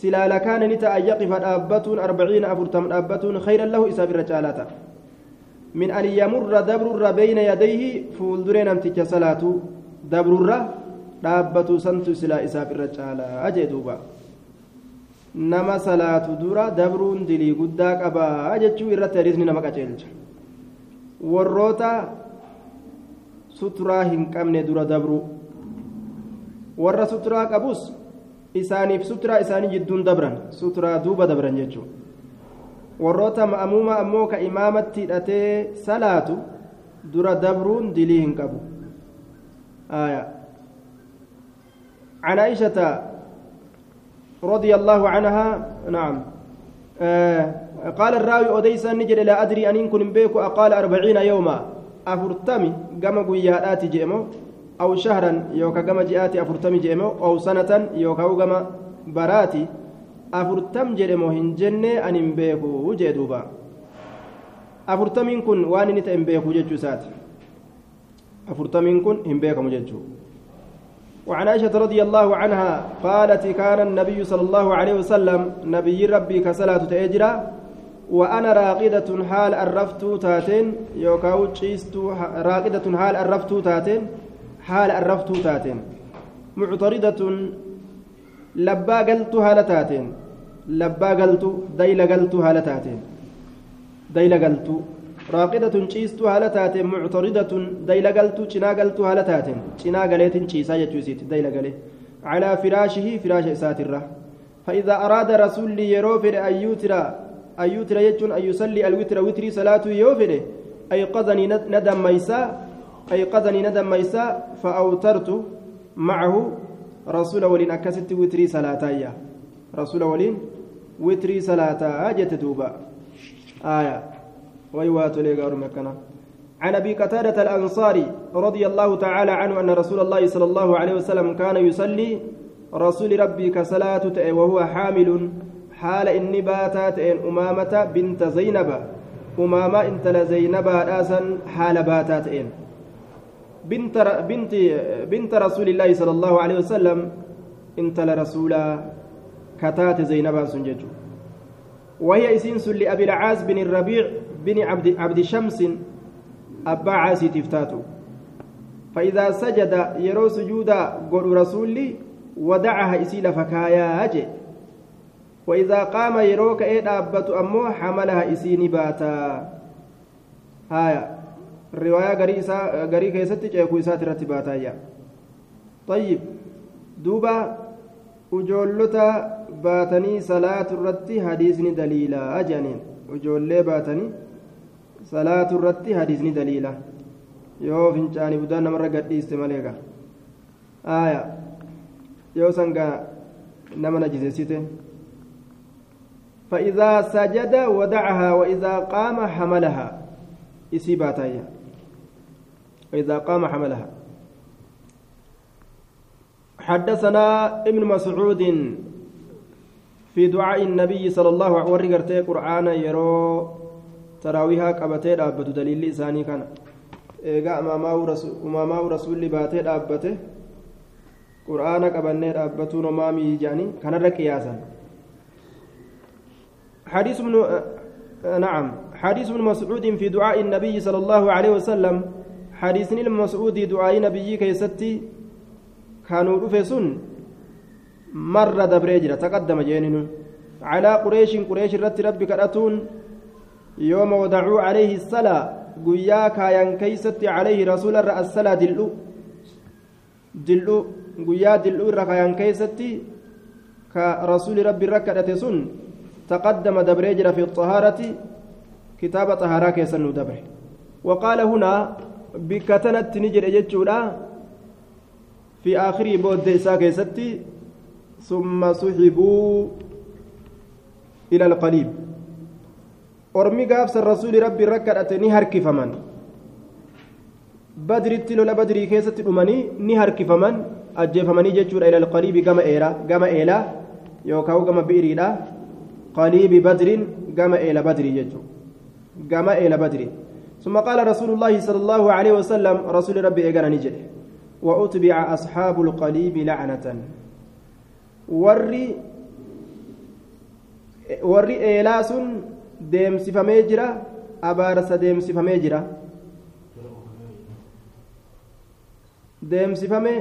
silaa lakaana ni ta'a yaqifa dhaabatuun arbaciina afurtam dhaabatuun khayran lahu isaaf irra caalaata min an yamurra dabrurra beyna yadayhi fuulduree namticha salaatu dabrurra dhaabbatu santu silaa isaaf irra caalaa jee duuba nama salaatu dura dabruun dilii guddaa qabaa jechuu irratti hadiisni nama qaceelcha warroota suturaa hin qabne dura dabru warra suturaa qabus isaaniif suturaa isaanii jidduun dabran suturaa duuba dabran jechuudha warroota ma'amuuma ammoo ka imaamatti hidhatee salaatu dura dabruun dilii hin qabu عن عائشة رضي الله عنها نعم آه قال الراوي أديس نجد لا أدري أن كن بيك أقال أربعين يوما أفرتمي قام قيادات جيمو أو شهرا يوكا قام جئاتي أفرتمي جيمو أو سنة يوكا قام براتي أفرتم جيمو هنجنة أن بيكو وجدوبا أفرتمين كن وان نتا بيكو جيتشو ساتي أفرتمين كن بيكم جيتشو وعن عائشة رضي الله عنها قالت كان النبي صلى الله عليه وسلم نبي ربي كصلاة تأجرا وأنا راقدة حال الرفت تاتين يوكاو تشيست راقدة حال الرفت تاتين حال الرفت تاتين. معترضة لبا قلت هالتاتين لبا قلت ديل قلت هالتاتين ديل قلت راقدة تشيست هالتات معترضة ديل قلت شنا قلت هالتات شنا قليت شيسا يجوسيت ديل قليت على فراشه فراش ساترة فإذا أراد رسول يروفر أن يوتر أن يوتر يجون أن يصلي الوتر وتري صلاة يوفر أيقظني ندم ميسا. أيقظني ندم ميسا فأوترت معه رسول ولين أكست وتري صلاة رسول ولين وتري صلاة أجت دوبا آية. ويوات ليغار مكنا. عن أبي قتادة الأنصاري رضي الله تعالى عنه أن رسول الله صلى الله عليه وسلم كان يصلي رسول ربي كصلاة وهو حامل. حال إني باتات ان أمامة بنت زينب. أمامة إنت لزينب راسا حال باتات ان بنت بنت بنت رسول الله صلى الله عليه وسلم انت لرسول كتات زينب سنجج وهي إسنس لأبي العاز بن الربيع بن عبد عبد شمس أبا عاسي تفتاتو. فإذا سجد يرو سجودا قول رسولي ودعها إسيل فكايا أجي. وإذا قام يروك إيه أبت أمو حملها إسيني باتا. هايا الرواية قريسا قري كيستي جاكو إسات رتباتا طيب دوبا ujoolota baatanii salaatu irratti hadiisni daliila ajaniin ujoollee baatanii salaatu irratti hadiisni daliila yoo fincaanii buddaan namarra gadhiiste malee gaa aaya yoo sangaa nama najiseessite فإذا سجد ودعها وإذا قام حملها إسيباتايا وإذا قام حملها. حدثنا ابن مسعود في دعاء النبي صلى الله عليه وسلم قرآن يرو تراويها قبتي دابت دليل لساني كان. eegaa uumamaa'u rasuulli baatee dhaabbate qur'aana qabannee dhaabbatuun homaa miijaanii kanarra qiyaasan حديث ابن نعم. حديث ابن مسعود في دعاء النبي صلى الله عليه وسلم حديث ابن مسعود دعاء نبي كيستي كانوا رفسون مر دبريجرا تقدم جينين على قريش قريش رت ربك أتون يوم ودعوا عليه الصلاة قيا كاين كيست عليه رسول الصلاة دلو. دلو قيا دلو ركاين كيست كرسول ربي ركعت سن. تقدم دبريجرا في الطهارة كتاب طهارة كيسن دبر وقال هنا bikka tanatti ni jedhe jechuudha. Fi aakhirii booddee isaa keessatti summa suxibuu ila alqaliib ormi gaafsan rasuuli rabbiin rakkadhate ni harkifaman. Badritti lola badrii keessatti dhumanii ni harkifaman. Ajjeefamanii jechuudha ila alqaliibi gama eeraa gama eelaa yookaan gama bi'iriidha. Qaliibi badriin gama eela badrii jechuudha. Gama eela badrii. ثم قال رسول الله صلى الله عليه وسلم رسول ربي إيقانا نجري وأتبع أصحاب القليب لعنة وري warri eelaa sun deemsifamee jira abaarsa deemsifamee jira deemsifame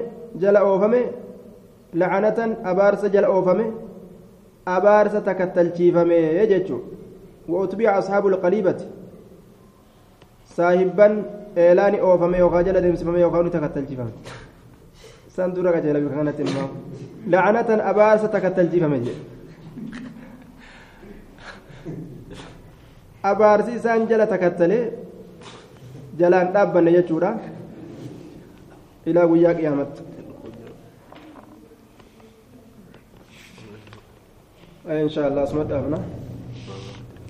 jala oofame lacanatan abaarsa jala oofame abaarsa takattalchiifame jechuun وأتبع أصحاب القليبة saahibban eelaani oofame yookaan jala deemsifame yookaan takattalchifame san dura qajeela bika kanatti immoo lacanatan abaarsa takattalchifame jedhe abaarsi isaan jala takattalee jalaan dhaabbanne jechuudha ilaa guyyaa qiyaamatti إن شاء الله اسمه